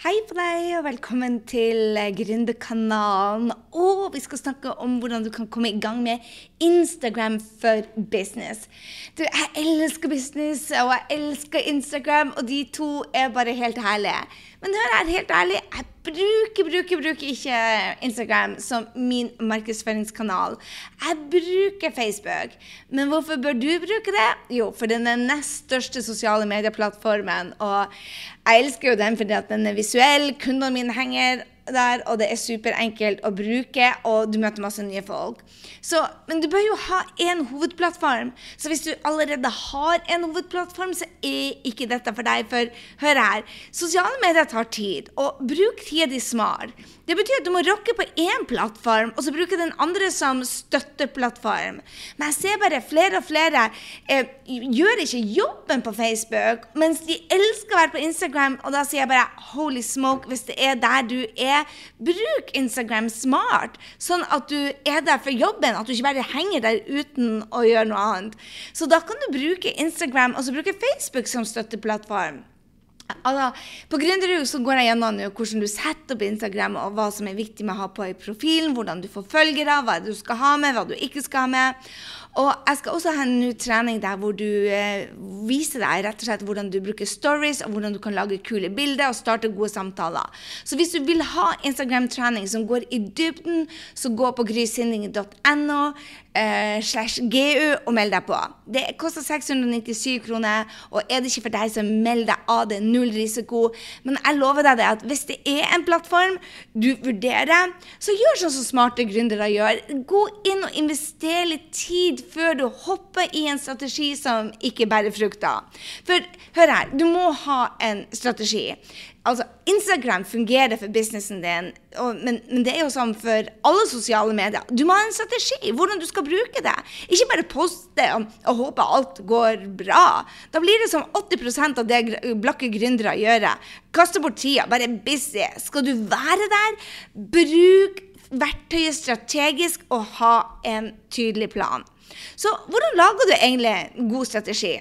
Hei på deg, og velkommen til Gründerkanalen. Og vi skal snakke om hvordan du kan komme i gang med Instagram for business. Du, jeg elsker business, og jeg elsker Instagram, og de to er bare helt herlige. Men hør her, helt ærlig, jeg bruker, bruker, bruker ikke Instagram som min markedsføringskanal. Jeg bruker Facebook. Men hvorfor bør du bruke det? Jo, for den er den nest største sosiale medieplattformen. Og jeg elsker jo den fordi den er visuell. Kundene mine henger der, og det er superenkelt å bruke, og du møter masse nye folk. Så, men du bør jo ha én hovedplattform. Så hvis du allerede har en hovedplattform, så er ikke dette for deg. For hør her, sosiale medier tar tid, og bruk tida di smart. Det betyr at du må rocke på én plattform, og så bruke den andre som støtteplattform. Men jeg ser bare flere og flere eh, gjør ikke jobben på Facebook, mens de elsker å være på Instagram, og da sier jeg bare holy smoke, hvis det er der du er bruk Instagram smart, sånn at du er der for jobben. At du ikke bare henger der uten å gjøre noe annet. Så da kan du bruke Instagram og så bruke Facebook som støtteplattform. Altså, på Gründerud så går jeg gjennom hvordan du setter opp Instagram, og hva som er viktig med å ha på i profilen, hvordan du får følgere, hva du skal ha med, hva du ikke skal ha med. Og jeg skal også ha en trening der hvor du eh, viser deg rett og slett hvordan du bruker stories, og hvordan du kan lage kule bilder og starte gode samtaler. Så hvis du vil ha Instagram-trening som går i dybden, så gå på grysynding.no eh, slash gu og meld deg på. Det koster 697 kroner, og er det ikke for deg, så meld deg av. Det er null risiko. Men jeg lover deg det at hvis det er en plattform du vurderer, så gjør sånn som smarte gründere gjør. Gå inn og invester litt tid før du hopper i en strategi som ikke bærer frukter. For hør her, du må ha en strategi. Altså, Instagram fungerer for businessen din, og, men, men, det er jo sånn for alle sosiale medier. Du må ha en strategi, hvordan du skal bruke det. Ikke bare poste og, og håpe alt går bra. Da blir det som 80% av det blakke gründere gjør. Kaste bort tida, bare busy. Skal du være der, bruk verktøyet strategisk og ha en tydelig plan. Så hvordan lager du egentlig en god strategi?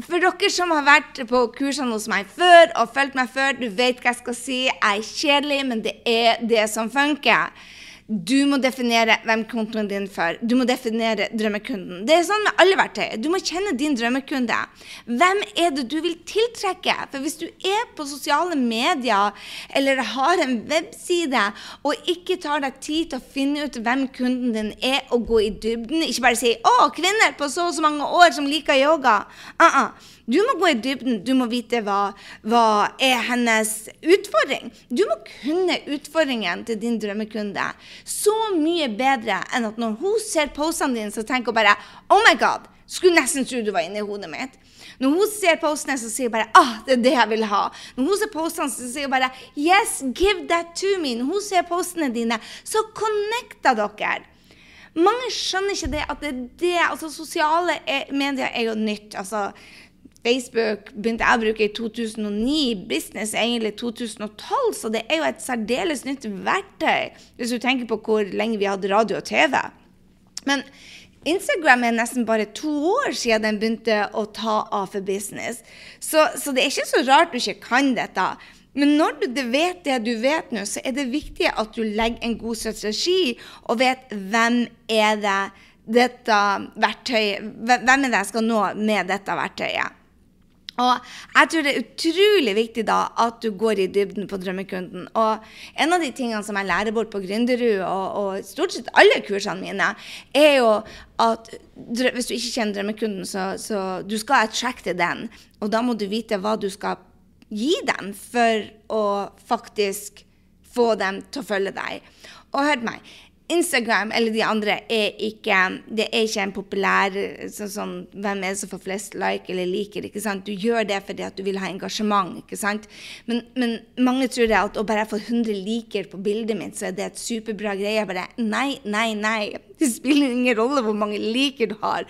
For dere som har vært på kursene hos meg før og fulgt meg før, du vet hva jeg skal si. Jeg er kjedelig, men det er det som funker. Du må definere hvem kontoen din for. Du må definere drømmekunden. Det er sånn med alle verktøy. Du må kjenne din drømmekunde. Hvem er det du vil tiltrekke? For hvis du er på sosiale medier eller har en webside og ikke tar deg tid til å finne ut hvem kunden din er, og gå i dybden, ikke bare si 'Å, kvinner på så og så mange år som liker yoga'. Uh -uh. Du må gå i dybden. Du må vite hva, hva er hennes utfordring. Du må kunne utfordringen til din drømmekunde så mye bedre enn at når hun ser postene dine, så tenker hun bare Oh my God! Skulle nesten tro du var inni hodet mitt. Når hun ser postene, så sier hun bare ah, det er det jeg vil ha. Når hun ser postene, så sier hun bare yes, give that to me. Når hun ser postene dine, så connecter dere. Mange skjønner ikke det at det er det altså Sosiale medier er jo nytt. altså Facebook begynte jeg å bruke i 2009, business egentlig 2012, så det er jo et særdeles nytt verktøy hvis du tenker på hvor lenge vi hadde radio og TV. Men Instagram er nesten bare to år siden den begynte å ta av for business. Så, så det er ikke så rart du ikke kan dette. Men når du vet det du vet nå, så er det viktig at du legger en god strategi og vet hvem er det dette verktøyet, hvem er det jeg skal nå med dette verktøyet. Og jeg tror det er utrolig viktig da at du går i dybden på drømmekunden. Og en av de tingene som jeg lærer bort på Gründerud, og, og, stort sett alle kursene mine, er jo at hvis du ikke kjenner drømmekunden, så, så du skal attracte den. Og da må du vite hva du skal gi dem for å faktisk få dem til å følge deg. Og hør meg, Instagram eller de andre er ikke det er ikke en populær sånn, sånn, Hvem er det som får flest like eller liker? ikke sant? Du gjør det fordi at du vil ha engasjement. ikke sant? Men, men mange tror det at å bare få 100 liker på bildet mitt, så er det et superbra greie. bare Nei, nei, nei. Det spiller ingen rolle hvor mange liker du har,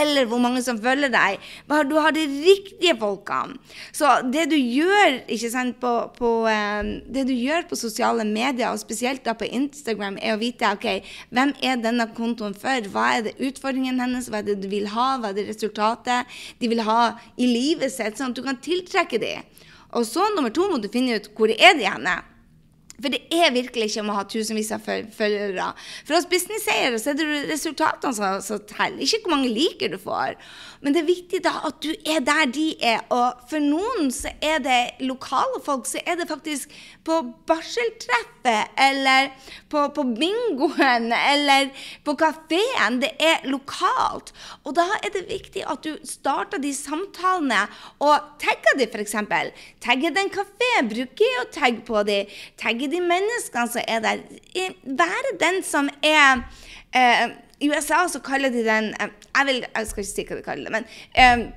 eller hvor mange som følger deg. Bare du har de riktige folkene. Så det du gjør sant, på, på um, det du gjør på sosiale medier, og spesielt da på Instagram, er å vite OK, hvem er denne kontoen for? Hva er det utfordringen hennes? Hva er det du vil ha? Hva er det resultatet de vil ha i livet sitt? Sånn at du kan tiltrekke dem. Og så nummer to må du finne ut hvor er de henne. For det er virkelig ikke om å ha tusenvis av følgere. For oss businesseiere så er det resultatene som teller, ikke hvor mange liker du får. Men det er viktig da at du er der de er. Og for noen så er det lokale folk, så er det faktisk på barseltreffet eller på, på bingoen eller på kafeen. Det er lokalt. Og da er det viktig at du starter de samtalene og tagger de, f.eks. Tagger det bruker jeg å tagge på de. Tagger de menneskene som er der. Være den som er eh, i USA så kaller de den eh, jeg, vil, jeg, skal ikke si hva de kaller det, men um,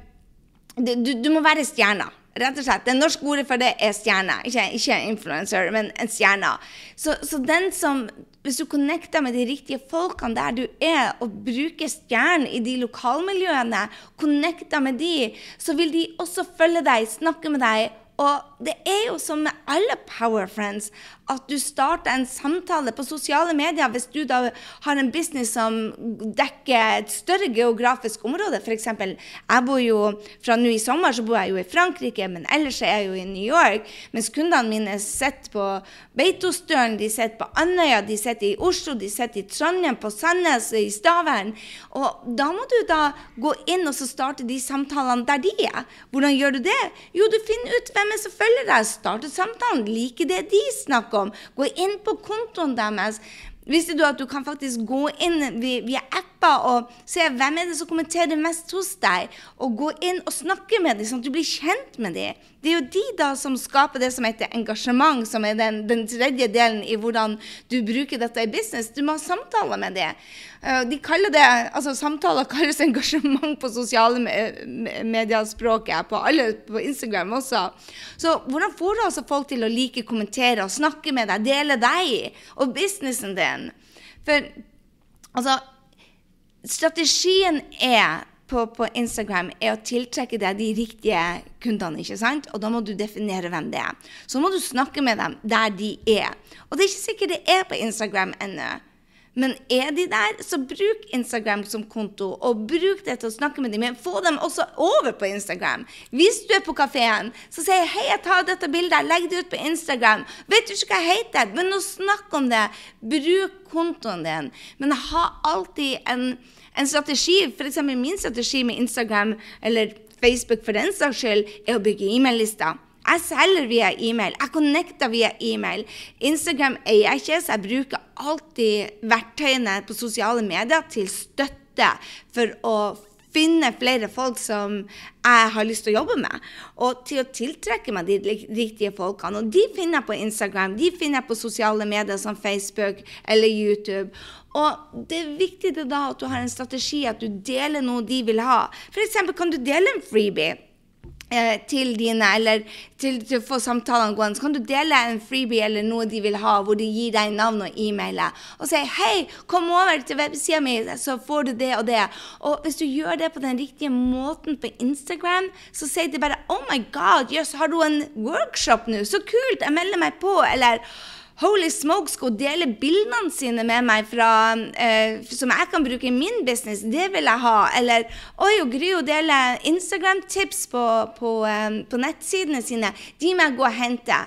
du, du, må være stjerna. Rett og slett. Det norske ordet for det er stjerne. Ikke, ikke influencer, men en stjerne. Så, så, den som Hvis du connecter med de riktige folkene der du er, og bruker stjernen i de lokalmiljøene, connecter med de, så vil de også følge deg, snakke med deg og det er jo som med alle Power Friends at du starter en samtale på sosiale medier hvis du da har en business som dekker et større geografisk område. F.eks. jeg bor jo fra nå i sommer så bor jeg jo i Frankrike, men ellers er jeg jo i New York. Mens kundene mine sitter på Beitostølen, de sitter på Andøya, de sitter i Oslo, de sitter i Trondheim, på Sandnes, i Stavern. Og da må du da gå inn og så starte de samtalene der de er. Hvordan gjør du det? Jo, du finner ut hvem er som følger deg. Starte samtalen. Like det de snakker om. Gå inn på kontoen deres. Visste du at du kan faktisk gå inn via apper og se hvem er det som kommenterer mest hos deg, og gå inn og snakke med dem, sånn at du blir kjent med dem? Det er jo de da som skaper det som heter engasjement, som er den, den tredje delen i hvordan du bruker dette i business. Du må ha samtaler med det. Eh, de kaller det, altså Samtaler kalles engasjement på sosiale mediespråket, på, på Instagram også. Så hvordan får du altså folk til å like, kommentere og snakke med deg, dele deg og businessen din? For altså Strategien er på, på, Instagram er å tiltrekke deg de riktige kundene. ikke sant? Og da må du definere hvem det er. Så må du snakke med dem der de er. Og det er ikke sikkert det er på Instagram ennå. Men er de der, så bruk Instagram som konto, og bruk det til å snakke med dem. Men få dem også over på Instagram. Hvis du er på kafeen, så jeg hei, jeg tar dette bildet, legg det ut på Instagram. Vet du ikke hva jeg heter? Men å snakke om det. Bruk kontoen din. Men ha alltid en en strategi, f.eks. min strategi med Instagram eller Facebook for den saks skyld, er å bygge e-mail-lister. Jeg selger via e-mail. Jeg connecter via e-mail. Instagram eier jeg ikke, så jeg bruker alltid verktøyene på sosiale medier til støtte for å finne flere folk som jeg har lyst til å jobbe med, og til å tiltrekke meg de riktige folkene. Og de finner jeg på Instagram, de finner jeg på sosiale medier som Facebook eller YouTube. Og det er viktig da at du har en strategi, at du deler noe de vil ha. F.eks. kan du dele en freebie til dine, eller til, til, å få samtalene gående, så kan du dele en freebie eller noe de vil ha, hvor de gir deg navn og e-mail, og si 'Hei, kom over til websida mi, så får du det og det'. Og hvis du gjør det på den riktige måten på Instagram, så sier de bare 'Oh my God, jøss, yes, har du en workshop nå? Så kult! Jeg melder meg på.' Eller Holy Smoke skal dele bildene sine med meg fra, eh, som jeg kan bruke i min business. Det vil jeg ha. Eller oi, og Gry å dele Instagram-tips på, på, eh, på, nettsidene sine. De må jeg gå og hente.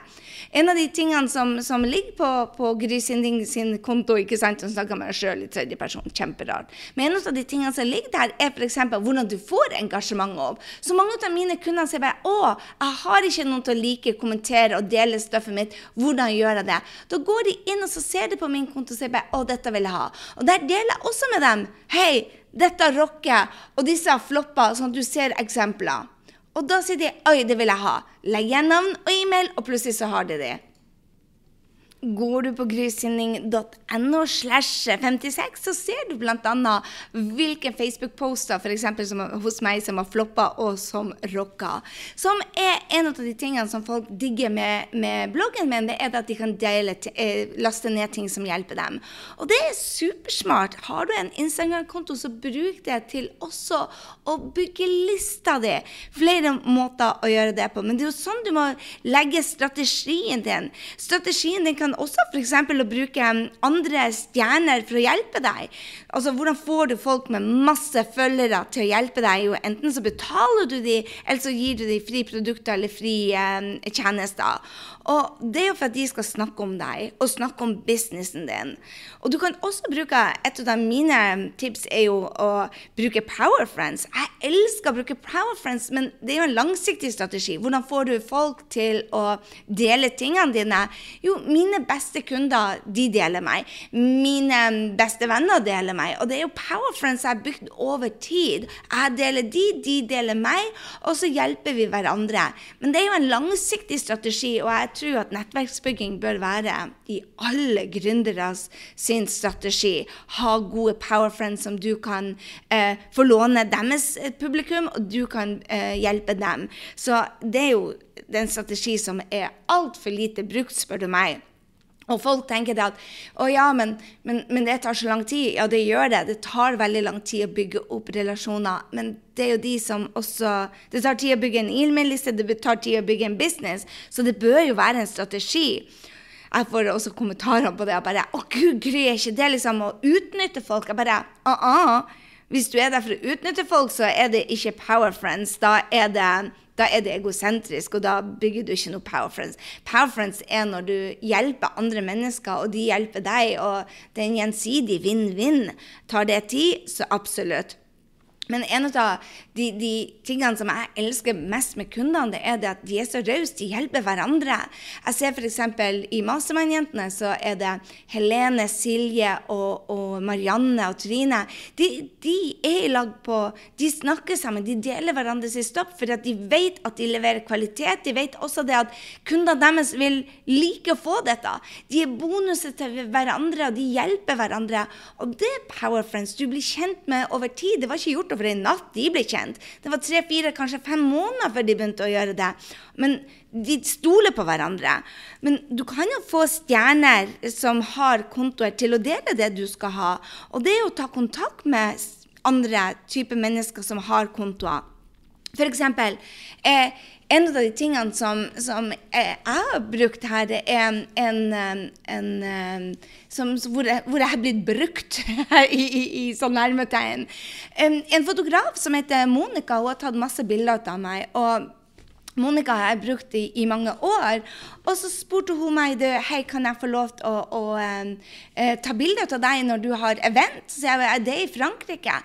En av de tingene som, som ligger på, på Gry sin, konto ikke sant, Hun snakker med deg sjøl i tredje person, kjemperart. Men en av de tingene som ligger der, er f.eks. hvordan du får engasjement opp. Så mange av mine kunder sier bare å, jeg har ikke noen til å like, kommentere og dele stoffet mitt. Hvordan gjør jeg det? Da går de inn og så ser de på min konto og sier bare, å, dette vil jeg ha. Og der deler jeg også med dem. Hei, dette rocker, og disse floppa, sånn at du ser eksempler. Og da sier de oi, det vil jeg ha. Legg igjen navn og e-mail, og plutselig så har de det. Går du på grysynding.no slash 56, så ser du bl.a. hvilke Facebook-poster f.eks. hos meg som har floppa og som rocka. Som er en av de tingene som folk digger med, med bloggen min, det er at de kan dele, eh, laste ned ting som hjelper dem. Og det er supersmart. Har du en Instagram-konto, så bruk det til også å bygge lista di. Flere måter å gjøre det på. Men det er jo sånn du må legge strategien din. Strategien din kan kan også f.eks. bruke andre stjerner for å hjelpe deg. Altså, Hvordan får du folk med masse følgere til å hjelpe deg? Jo, enten så betaler du dem, eller så gir du dem fri produkter eller fri eh, tjenester. Og Det er jo for at de skal snakke om deg og snakke om businessen din. Og du kan også bruke, Et av mine tips er jo å bruke Power Friends. Jeg elsker å bruke Power Friends, men det er jo en langsiktig strategi. Hvordan får du folk til å dele tingene dine? Jo, mine beste kunder de deler meg. Mine beste venner deler meg. Og det er jo Power Friends jeg har bygd over tid. Jeg deler de, de deler meg, og så hjelper vi hverandre. Men det er jo en langsiktig strategi. og jeg tror at nettverksbygging bør være i alle gründeres sin strategi. Ha gode power friends som du kan eh, få låne deres eh, publikum, og du kan eh, hjelpe dem. Så det er jo den strategi som er altfor lite brukt, spør du meg. Og folk tenker det at å ja, men, men, men, det tar så lang tid. Ja, det gjør det. Det tar veldig lang tid å bygge opp relasjoner. Men det er jo de som også Det tar tid å bygge en e-mail-liste, det tar tid å bygge en business. Så det bør jo være en strategi. Jeg får også kommentarer på det. Jeg bare Å, gud, Gry, er ikke det liksom å utnytte folk? Jeg bare A-a. Hvis du er der for å utnytte folk, så er det ikke Power Friends. Da er det da er det egosentrisk, og da bygger du ikke noe power friends. Power friends er når du hjelper andre mennesker, og de hjelper deg, og det er en gjensidig vinn-vinn. Tar det tid, så absolutt. Men en av de, de, tingene som jeg elsker mest med kundene, det er det at de er så rause. De hjelper hverandre. Jeg ser f.eks. i Mastermind-jentene så er det Helene, Silje og, og Marianne og Trine. De, de, er i lag på De snakker sammen, de deler hverandres stopp for at de vet at de leverer kvalitet. De vet også det at kundene deres vil like å få dette. De er bonuser til hverandre, og de hjelper hverandre. Og det er Power Friends du blir kjent med over tid. Det var ikke gjort over en natt de ble kjent. Det var tre-fire, kanskje fem måneder før de begynte å gjøre det. Men de stoler på hverandre. Men du kan jo få stjerner som har kontoer til å dele det du skal ha. Og det er å ta kontakt med andre typer mennesker som har kontoer. Eksempel, eh, en av de tingene som, som jeg har brukt her, er en, en, en som, hvor, jeg, hvor, jeg, har blitt brukt i, i, i sånn nærmetegn. En, en fotograf som heter Monica, hun har tatt masse bilder av meg. og Monica har jeg brukt i, i, mange år. Og så spurte hun meg du, hei, kan jeg få lov til å, å eh, ta bilde av deg når du har event. Så jeg er det i Frankrike?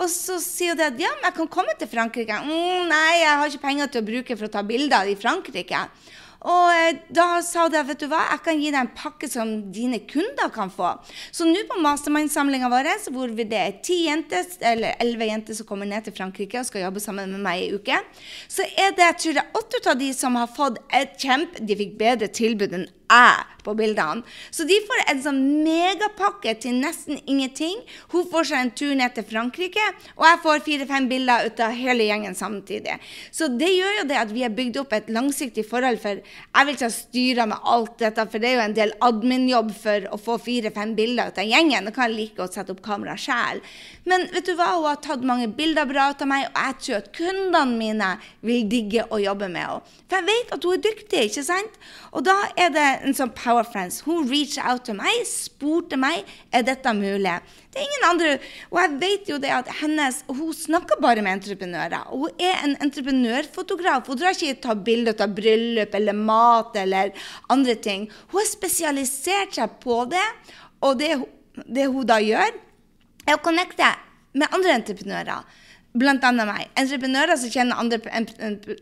Og så sier hun at ja, men jeg kan komme til Frankrike. Mm, nei, jeg har ikke penger til å bruke for å ta bilder i Frankrike. Og eh, da sa de vet du hva, jeg kan gi deg en pakke som dine kunder kan få. Så nå på mastermind-samlinga vår, hvor det er ti jenter, eller elleve jenter som kommer ned til Frankrike og skal jobbe sammen med meg i uke, så er det tror jeg, åtte av de som har fått et kjempe De fikk bedre tilbud enn jeg på bildene. Så de får en sånn megapakke til nesten ingenting. Hun får seg en tur ned til Frankrike, og jeg får fire-fem bilder ut av hele gjengen samtidig. Så det gjør jo det at vi har bygd opp et langsiktig forhold, for jeg vil ikke styre med alt dette, for det er jo en del admin-jobb for å få fire-fem bilder ut av gjengen. Da kan jeg like godt sette opp kamera sjæl. Men vet du hva, hun har tatt mange bilder bra ut av meg, og jeg tror at kundene mine vil digge å jobbe med henne. For jeg vet at hun er dyktig, ikke sant? Og da er det en sånn Power Friends. Hun reached out til meg, spurte meg er dette mulig. Det er ingen andre, Og jeg vet jo det at hennes, hun snakker bare med entreprenører. Hun er en entreprenørfotograf. Hun drar ikke ta bilder av bryllup eller mat eller andre ting. Hun har spesialisert seg på det, og det, det hun da gjør, er å connecte med andre entreprenører. Blant annet meg. Entreprenører som kjenner andre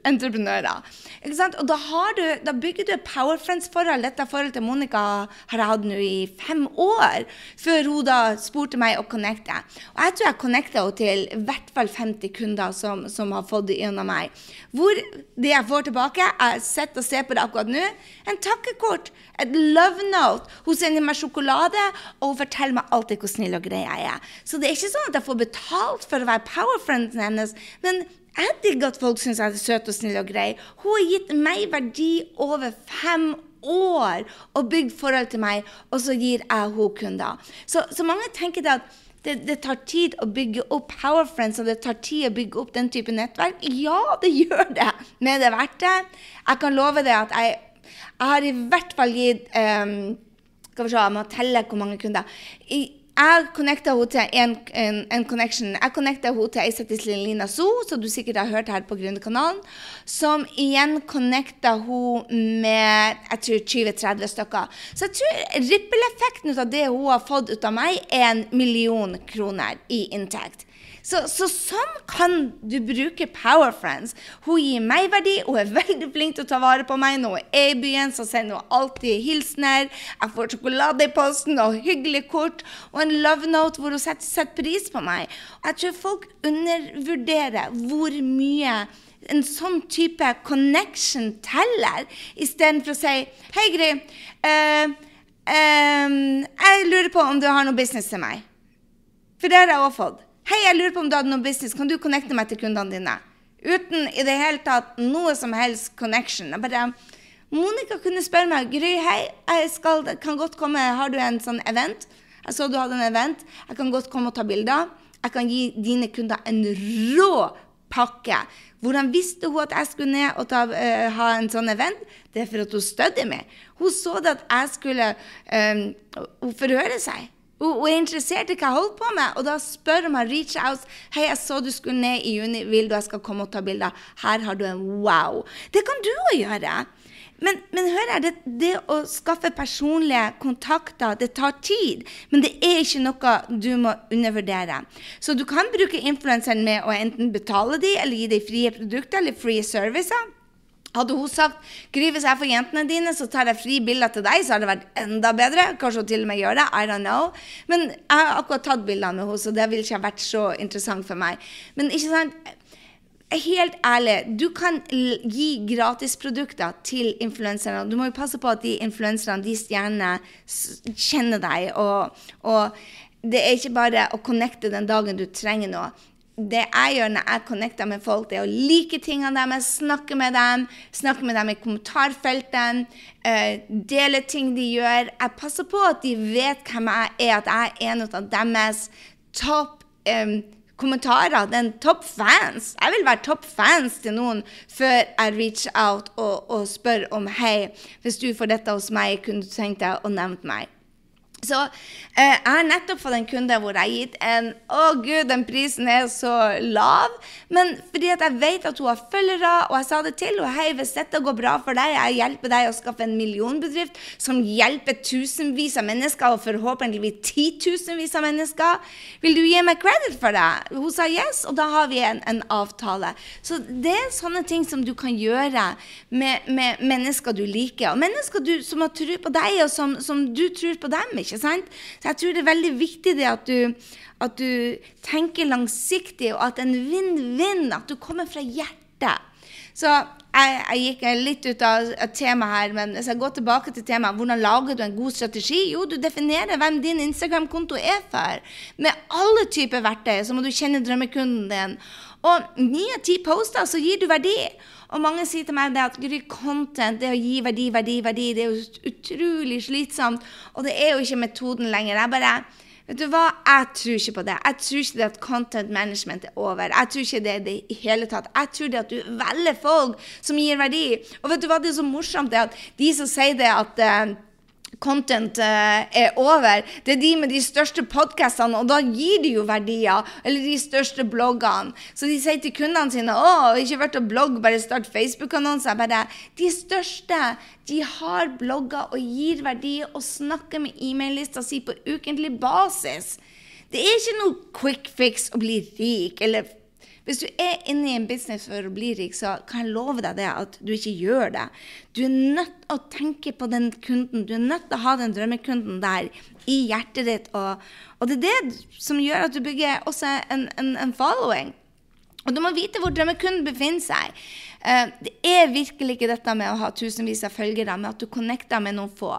entreprenører. Ikke sant? Og da, har du, da, bygger du et Power Friends-forhold. Dette forholdet til Monica har jeg hatt nå i fem år, før hun da spurte meg å connecte. Og jeg tror jeg connecta henne til i hvert fall 50 kunder som, som har fått det gjennom meg. Hvor det jeg får tilbake, jeg sitter og ser på det akkurat nå, en takkekort, et love note. Hun sender meg sjokolade, og hun forteller meg alltid hvor snill og grei jeg er. Så det er ikke sånn at jeg får betalt for å være Power Friend frienden hennes. Men jeg digger at folk syns jeg er søt og snill og grei. Hun har gitt meg verdi over fem år og bygd forhold til meg, og så gir jeg henne kunder. Så, så, mange tenker det at det, det, tar tid å bygge opp Power Friends, og det tar tid å bygge opp den type nettverk. Ja, det gjør det, men det er verdt det. Jeg kan love deg at jeg, jeg har i hvert fall gitt um, Skal vi se, jeg må telle hvor mange kunder. I, jeg connecta henne til en, en, en, connection. Jeg connecta henne til ei Lina So, som du sikkert har hørt her på Gründerkanalen. Som igjen connecta henne med jeg tror 20-30 stykker. Så jeg tror rippeleffekten av det hun har fått ut av meg, er en million kroner i inntekt. Så, så, sånn kan du bruke Power Friends. Hun gir meg verdi, hun er veldig flink til å ta vare på meg. Når hun er i byen, så sender hun alltid hilsener. Jeg får sjokolade i posten og hyggelig kort og en love note hvor hun setter, setter pris på meg. Jeg tror folk undervurderer hvor mye en sånn type connection teller, istedenfor å si Hei, Gry. Uh, uh, jeg lurer på om du har noe business til meg. For det har jeg òg fått. Hei, jeg lurer på om du hadde noe business. Kan du connecte meg til kundene dine? Uten i det hele tatt noe som helst connection. Jeg bare, Monica kunne spørre meg Gry, hei, jeg skal, kan godt komme, har du en sånn event? Jeg så du hadde en event. Jeg kan godt komme og ta bilder. Jeg kan gi dine kunder en rå pakke. Hvordan visste hun at jeg skulle ned og ta, uh, ha en sånn event? Det er for at hun stødde meg. Hun så det at jeg skulle um, forhøre seg. Hun, er interessert i hva jeg holder på med, og da spør meg reach out. 'Hei, jeg så du skulle ned i juni. Vil du jeg skal komme og ta bilder?' Her har du en wow. Det kan du òg gjøre. Men, men, hør her, det, det, å skaffe personlige kontakter, det tar tid. Men det er ikke noe du må undervurdere. Så du kan bruke influenseren med å enten betale dem, eller gi dem frie produkter eller frie servicer. Hadde hun sagt Gry, hvis jeg får jentene dine, så tar jeg fri bilder til deg, så hadde det vært enda bedre. Kanskje hun til og med gjør det. I don't know. Men jeg har akkurat tatt bildene med henne, så det ville ikke vært så interessant for meg. Men ikke sant Helt ærlig, du kan gi gratisprodukter til influenserne. Du må jo passe på at de influenserne, de stjernene, kjenner deg. Og, og det er ikke bare å connecte den dagen du trenger noe det jeg gjør når jeg connecter med folk, det er å like tingene deres, snakke med dem, snakke med dem i kommentarfeltene, uh, dele ting de gjør. Jeg passer på at de vet hvem jeg er, at jeg er en av deres topp um, kommentarer, den topp fans. Jeg vil være topp fans til noen før jeg reach out og, og spør om hei, hvis du får dette hos meg, kunne du tenkt deg å nevne meg? Så eh, jeg har nettopp fått en kunde hvor jeg har gitt en Å, gud, den prisen er så lav. Men fordi at jeg vet at hun har følgere, og jeg sa det til henne Hei, hvis dette går bra for deg, jeg hjelper deg å skaffe en millionbedrift som hjelper tusenvis av mennesker, og forhåpentligvis titusenvis av mennesker, vil du gi meg credit for det? Hun sa yes, og da har vi en, en avtale. Så det er sånne ting som du kan gjøre med, med mennesker du liker, og mennesker du, som har tro på deg, og som, som du tror på dem. ikke ikke sant? Så jeg tror det er veldig viktig det at du, at du tenker langsiktig, og at en vinn-vinn, at du kommer fra hjertet. Så jeg, jeg, gikk litt ut av temaet her, men hvis jeg går tilbake til temaet, hvordan lager du en god strategi? Jo, du definerer hvem din Instagram-konto er for. Med alle typer verktøy så må du kjenne drømmekunden din. Og ni av ti poster, så gir du verdi. Og mange sier til meg det at content, det å gi verdi, verdi, verdi, det er jo utrolig slitsomt. Og det er jo ikke metoden lenger. Jeg bare Vet du hva? Jeg tror ikke på det. Jeg tror ikke det at content management er over. Jeg tror ikke det er det i hele tatt. Jeg tror det at du velger folk som gir verdi. Og vet du hva det er så morsomt? Det at de som sier det at uh, content uh, er over. Det er de med de største podkastene, og da gir de jo verdier. Eller de største bloggene. Så de sier til kundene sine å, ikke vært å blogge, bare start Facebook-annonser. Bare de største de har blogger og gir verdi og snakker med e-mail-lista si på ukentlig basis. Det er ikke noe quick fix å bli rik eller hvis du er inne i en business for å bli rik, så kan jeg love deg det at du ikke gjør det. Du er nødt til å tenke på den kunden. Du er nødt til å ha den drømmekunden der i hjertet ditt. Og, og det er det som gjør at du bygger også en, en, en following. Og du må vite hvor drømmekunden befinner seg. Uh, det er virkelig ikke dette med å ha tusenvis av følgere, med at du connecter med noen få.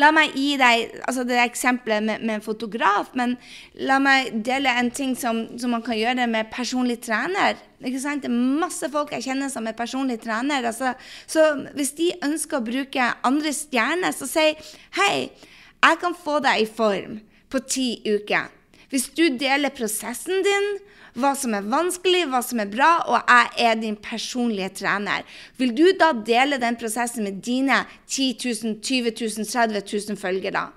La meg gi deg altså det eksempelet med, med, en fotograf, men la meg dele en ting som, som man kan gjøre med personlig trener. Ikke sant? Det er masse folk jeg kjenner som er personlig trener. Altså, så hvis de ønsker å bruke andre stjerner, så si hei, jeg kan få deg i form på ti uker. Hvis du deler prosessen din, hva som er vanskelig, hva som er bra, og jeg er din personlige trener. Vil du da dele den prosessen med dine 10 000, 20 000, 30 000 følgere?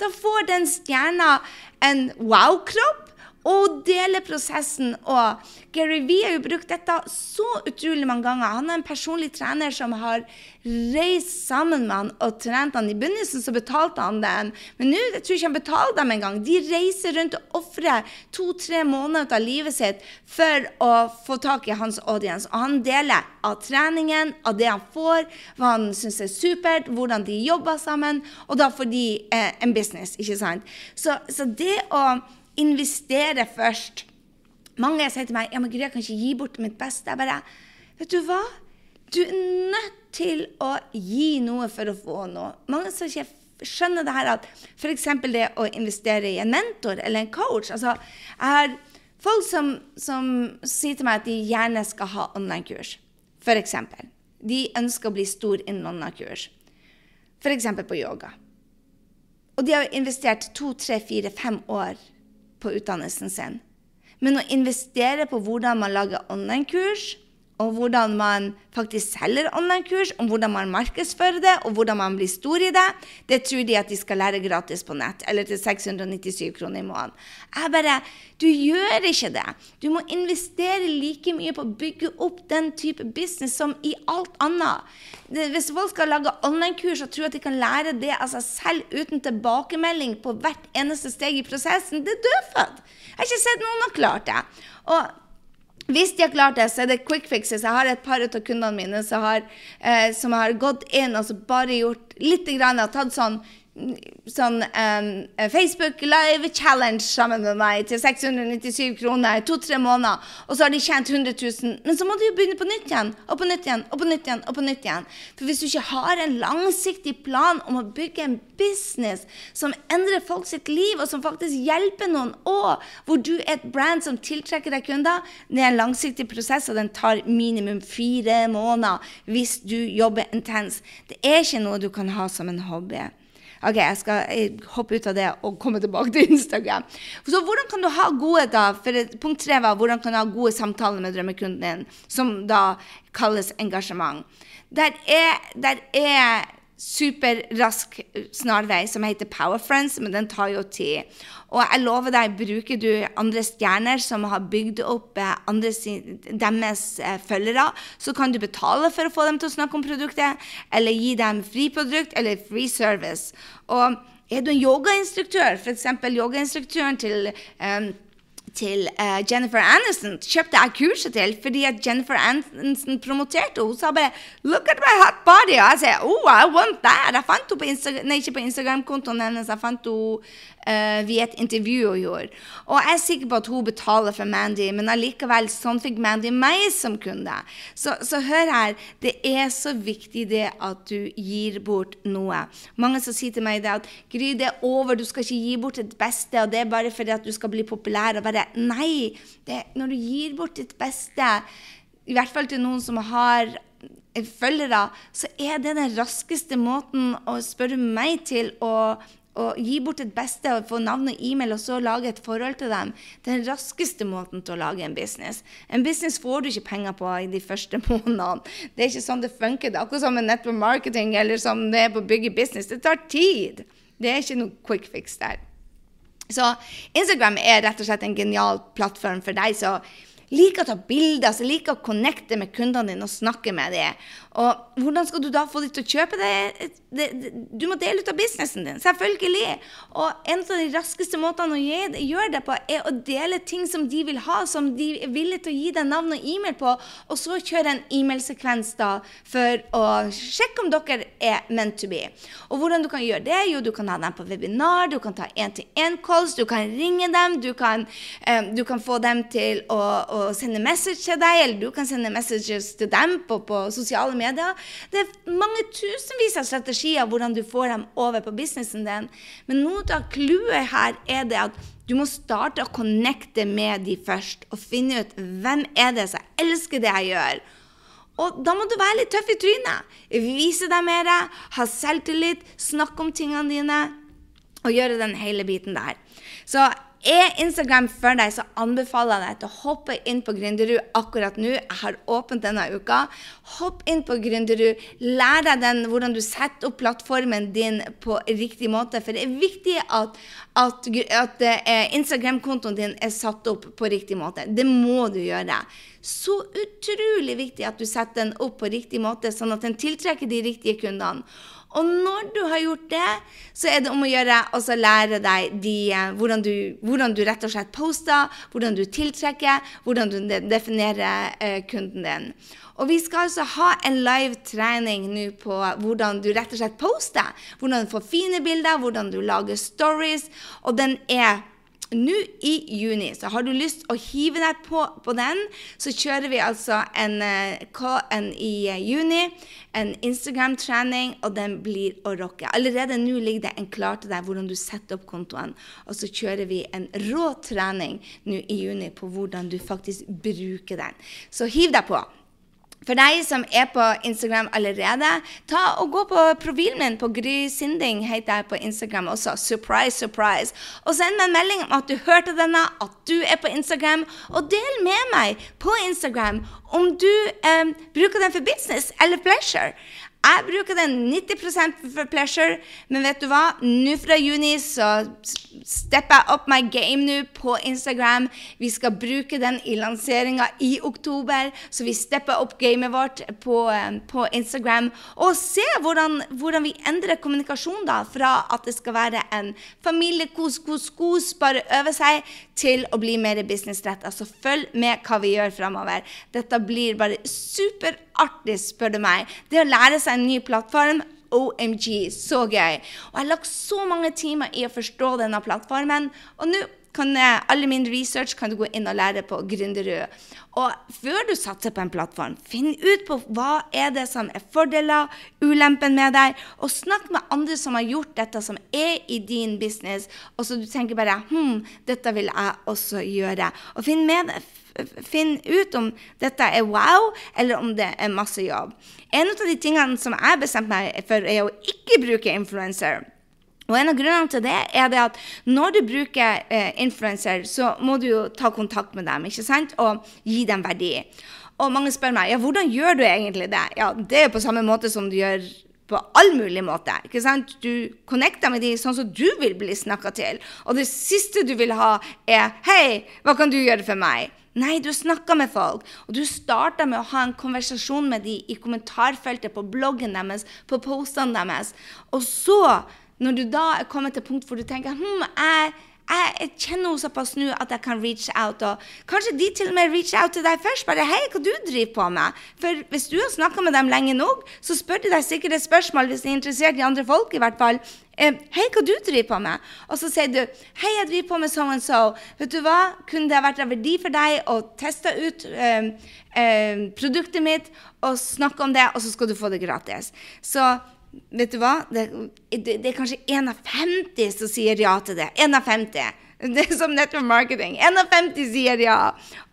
Da får den stjerna en wow-kropp og dele prosessen. Og Gary Vee har jo brukt dette så utrolig mange ganger. Han er en personlig trener som har reist sammen med han og trent han. I begynnelsen så betalte han dem, men nå jeg tror ikke han betaler dem engang. De reiser rundt og ofrer to-tre måneder av livet sitt for å få tak i hans audience. Og han deler av treningen, av det han får, hva han syns er supert, hvordan de jobber sammen. Og da får de eh, en business, ikke sant. Så, så det å investere først. Mange sier til meg ja, men Gry, jeg kan ikke gi bort mitt beste. Jeg bare, vet du hva? Du er nødt til å gi noe for å få noe. Mange som ikke skjønner det her at f.eks. det å investere i en mentor eller en coach altså, Jeg har folk som, som sier til meg at de gjerne skal ha online-kurs. F.eks. De ønsker å bli stor innen online-kurs. F.eks. på yoga. Og de har investert to, tre, fire, fem år på utdannelsen sin. Men å investere på hvordan man lager online-kurs, og hvordan man faktisk selger online-kurs, om hvordan man markedsfører det, og hvordan man blir stor i det, det tror de at de skal lære gratis på nett, eller til 697 kroner i måneden. Jeg bare Du gjør ikke det. Du må investere like mye på å bygge opp den type business som i alt annet. Hvis folk skal lage online-kurs og tro at de kan lære det av seg selv uten tilbakemelding på hvert eneste steg i prosessen, det er dødfødt. Jeg har ikke sett noen har klart det. Og hvis de har klart det, så er det quick fixes. Jeg har et par av kundene mine som har, eh, som har gått inn og bare gjort litt, grann, har tatt sånn sånn um, Facebook Live Challenge sammen med meg til 697 kroner i to-tre måneder. Og så har de tjent 100 000. Men så må du jo begynne på nytt igjen og på nytt igjen og på nytt igjen. og på nytt igjen. For hvis du ikke har en langsiktig plan om å bygge en business som endrer folk sitt liv, og som faktisk hjelper noen, og hvor du er et brand som tiltrekker deg kunder, det er en langsiktig prosess, og den tar minimum fire måneder hvis du jobber intens. Det er ikke noe du kan ha som en hobby. OK, jeg skal hoppe ut av det og komme tilbake til Instagram. Så hvordan kan du ha gode da, for Punkt tre var hvordan kan du ha gode samtaler med drømmekunden din, som da kalles engasjement. Der er, der er superrask snarvei som heter Power Friends, men den tar jo tid. Og jeg lover deg, bruker du andre stjerner som har bygd opp andre sin, deres eh, følgere, så kan du betale for å få dem til å snakke om produktet, eller gi dem fri produkt eller free service. Og er du en yogainstruktør, f.eks. yogainstruktøren til um, til uh, Jennifer Aniston kjøpte jeg kurset til fordi at Jennifer Aniston promoterte henne. Hun sa bare 'Look at my hot body'. Og jeg sier 'Oh, I want that'. Jeg fant henne på Instagram, nei, ikke på Instagram-kontoen hennes, jeg fant henne uh, via et intervju hun gjorde. Og jeg er sikker på at hun betaler for Mandy, men allikevel, sånn fikk Mandy meg som kunde. Så, så, hør her, det er så viktig det at du gir bort noe. Mange som sier til meg det at Gry, det er over, du skal ikke gi bort ditt beste, og det er bare fordi at du skal bli populær. og bare, Nei, det, når du gir bort ditt beste, i hvert fall til noen som har følgere, så er det den raskeste måten å spørre meg til å å gi bort et beste og få navn og e-mail og så lage et forhold til dem, den raskeste måten til å lage en business. En business får du ikke penger på i de første månedene. Det er ikke sånn det funker. Det er akkurat som med network marketing eller som det er på å bygge business. Det tar tid. Det er ikke noe quick fix der. Så Instagram er rett og slett en genial plattform for deg. så liker å ta bilder, som liker å connecte med kundene dine og snakke med dem. Og hvordan skal du da få dem til å kjøpe det du må dele ut av businessen din, selvfølgelig. Og en av de raskeste måtene å gjøre det på, er å dele ting som de vil ha, som de er villige til å gi deg navn og e-mail på, og så kjøre en e-mailsekvens da for å sjekke om dere er meant to be. Og hvordan du kan gjøre det? Jo, du kan ha dem på webinar, du kan ta én-til-én-calls, du kan ringe dem, du kan, um, du kan få dem til å, å sende message til deg, eller du kan sende messages til dem på, på sosiale medier. Det er mange tusenvis av strategier hvordan du får dem over på businessen din. Men noe av clouet her er det at du må starte å connecte med de først, og finne ut hvem er det som elsker det jeg gjør. Og da må du være litt tøff i trynet. Vise deg mer, ha selvtillit, snakke om tingene dine og gjøre den hele biten der. Så er Instagram for deg, så anbefaler jeg deg til å hoppe inn på Gründerud akkurat nå. Jeg har åpent denne uka. Hopp inn på Gründerud. Lær deg den, hvordan du setter opp plattformen din på riktig måte. For det er viktig at, at, at eh, Instagram-kontoen din er satt opp på riktig måte. Det må du gjøre. Så utrolig viktig at du setter den opp på riktig måte, sånn at den tiltrekker de riktige kundene. Og når du har gjort det, så er det om å gjøre å lære deg de, eh, hvordan, du, hvordan, du, rett og slett poster, hvordan du tiltrekker, hvordan du definerer eh, kunden din. Og vi skal altså ha en live trening nå på hvordan du rett og slett poster. Hvordan du får fine bilder, hvordan du lager stories. Og den er nå i juni. Så har du lyst å hive deg på, på den, så kjører vi altså en, eh, en i eh, juni. En Instagram-trening, og den blir å rocke. Allerede nå ligger det en klar til deg hvordan du setter opp kontoen. Og så kjører vi en rå trening nå i juni på hvordan du faktisk bruker den. Så hiv deg på. For deg som er på Instagram allerede, ta og gå på profilen min på Gry Sinding, heter jeg på Instagram også. Surprise, surprise. Og send meg en melding om at du hørte denne, at du er på Instagram, og del med meg på Instagram om du eh, bruker den for business eller pleasure. Jeg bruker den 90% for pleasure, men vet du hva? Nå fra juni så stepper jeg opp my game nå på Instagram. Vi skal bruke den i lanseringa i oktober, så vi stepper opp gamet vårt på, eh, på Instagram. Og se hvordan, hvordan, vi endrer kommunikasjon da, fra at det skal være en familiekos, kos, kos, bare øve seg, til å bli mer businessretta. Så følg med hva vi gjør framover. Dette blir bare superartig, spør du meg. Det å lære seg en ny plattform OMG, så gøy. Og jeg har lagt så mange timer i å forstå denne plattformen. Og nå kan alle min research kan du gå inn og lære på Gründerud. Og før du satser på en plattform, finn ut på hva er det som er fordeler, ulempen med deg, og snakk med andre som har gjort dette, som er i din business, og så du tenker bare hm, dette vil jeg også gjøre. Og finn med deg finn ut om dette er wow, eller om det er masse jobb. En av de tingene som jeg bestemte meg for, er å ikke bruke influenser. Og En av grunnene til det er det at når du bruker eh, influenser, så må du jo ta kontakt med dem ikke sant? og gi dem verdi. Og mange spør meg ja, hvordan gjør du egentlig det. Ja, Det er på samme måte som du gjør på all mulig måte. ikke sant? Du connecter med dem sånn som du vil bli snakka til. Og det siste du vil ha, er 'Hei, hva kan du gjøre for meg?' Nei, du snakker med folk. Og du starter med å ha en konversasjon med dem i kommentarfeltet på bloggen deres, på postene deres. Og så, når du da er kommet til punkt hvor du tenker hm, jeg jeg kjenner henne såpass nå at jeg kan reach out. Og kanskje de til og med reach out til deg først. bare, 'Hei, hva du driver på med?' For hvis du har snakka med dem lenge nok, så spør de deg sikkert et spørsmål hvis de er interessert i andre folk. i hvert fall. Eh, 'Hei, hva du driver på med?' Og så sier du 'Hei, jeg driver på med so and so'. Vet du hva? Kunne det vært av verdi for deg å teste ut eh, eh, produktet mitt og snakke om det, og så skal du få det gratis? Så vet du hva? Det, det, det er kanskje én av 50 som sier ja til det. Én av 50. Det er som network marketing. 1 av 50 sier ja.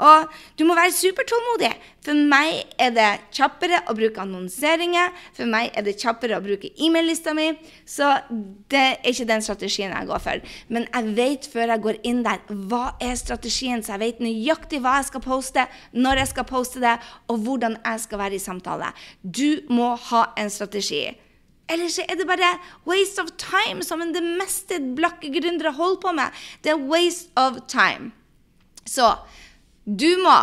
Og du må være supertålmodig. For meg er det kjappere å bruke annonseringer. For meg er det kjappere å bruke e-mail-lista mi. Så det er ikke den strategien jeg går for. Men jeg vet før jeg går inn der, hva er strategien, så jeg vet nøyaktig hva jeg skal poste, når jeg skal poste det, og hvordan jeg skal være i samtale. Du må ha en strategi. Eller så er det bare waste of time, som det meste blakke gründere holder på med. Det er waste of time. Så du må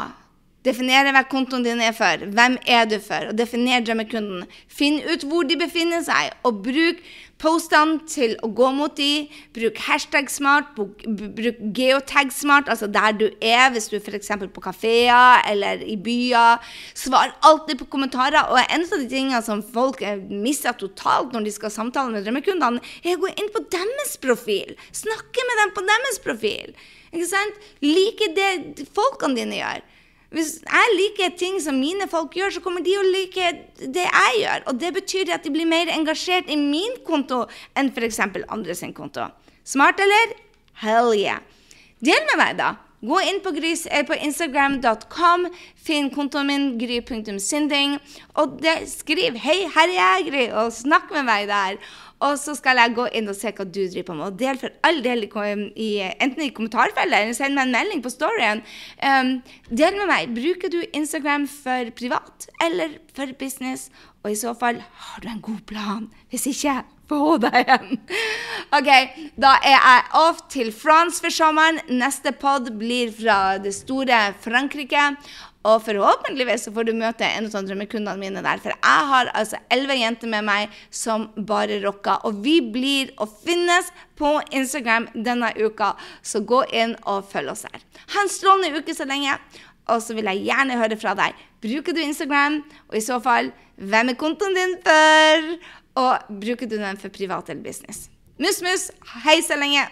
definere hva kontoen din er for. Hvem er du for? Og definere drømmekunden. Finn ut hvor de befinner seg, og bruk postene til å gå mot de. Bruk hashtag smart, bruk geotag smart, altså der du er, hvis du er f.eks. på kafeer eller i byer. Svar alltid på kommentarer. Og en av de tingene som folk mister totalt når de skal samtale med drømmekundene, er å gå inn på deres profil. Snakke med dem på deres profil. Ikke sant? Like det folkene dine gjør. Hvis jeg liker ting som mine folk gjør, så kommer de å like det jeg gjør. Og det betyr at de blir mer engasjert i min konto enn f.eks. andre sin konto. Smart, eller? Hell yeah. Del med meg, da. Gå inn på, grys, eh, på instagram.com, finn kontoen min, gry.synding, og det, skriv 'Hei, her er jeg, Gry', og snakk med meg der. Og så skal jeg gå inn og se hva du driver på med. Og del for all del i, enten i kommentarfeltet eller send meg en melding på storyen. Um, del med meg. Bruker du Instagram for privat eller for business? Og i så fall har du en god plan. Hvis ikke få hodet igjen. OK, da er jeg off til France for sommeren. Neste pod blir fra det store Frankrike. Og forhåpentligvis så får du møte en av drømmekundene mine der. For jeg har altså elleve jenter med meg som bare rocker. Og vi blir å finnes på Instagram denne uka, så gå inn og følg oss her. Ha en strålende uke så lenge. Og så vil jeg gjerne høre fra deg. Bruker du Instagram? Og i så fall, hvem er kontoen din for? Og bruker du den for privat eller business? Mus, mus, hei så lenge!